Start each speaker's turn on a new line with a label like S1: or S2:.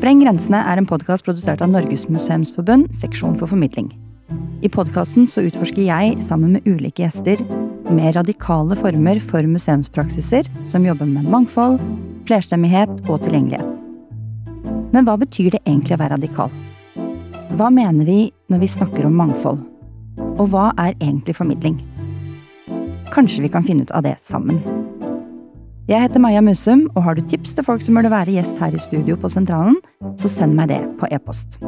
S1: Spreng grensene er en podkast produsert av Norges museumsforbund, seksjon for formidling. I podkasten så utforsker jeg, sammen med ulike gjester, mer radikale former for museumspraksiser som jobber med mangfold, flerstemmighet og tilgjengelighet. Men hva betyr det egentlig å være radikal? Hva mener vi når vi snakker om mangfold? Og hva er egentlig formidling? Kanskje vi kan finne ut av det sammen. Jeg heter Maja Musum, og har du tips til folk som burde være gjest her i studio på Sentralen, så send meg det på e-post.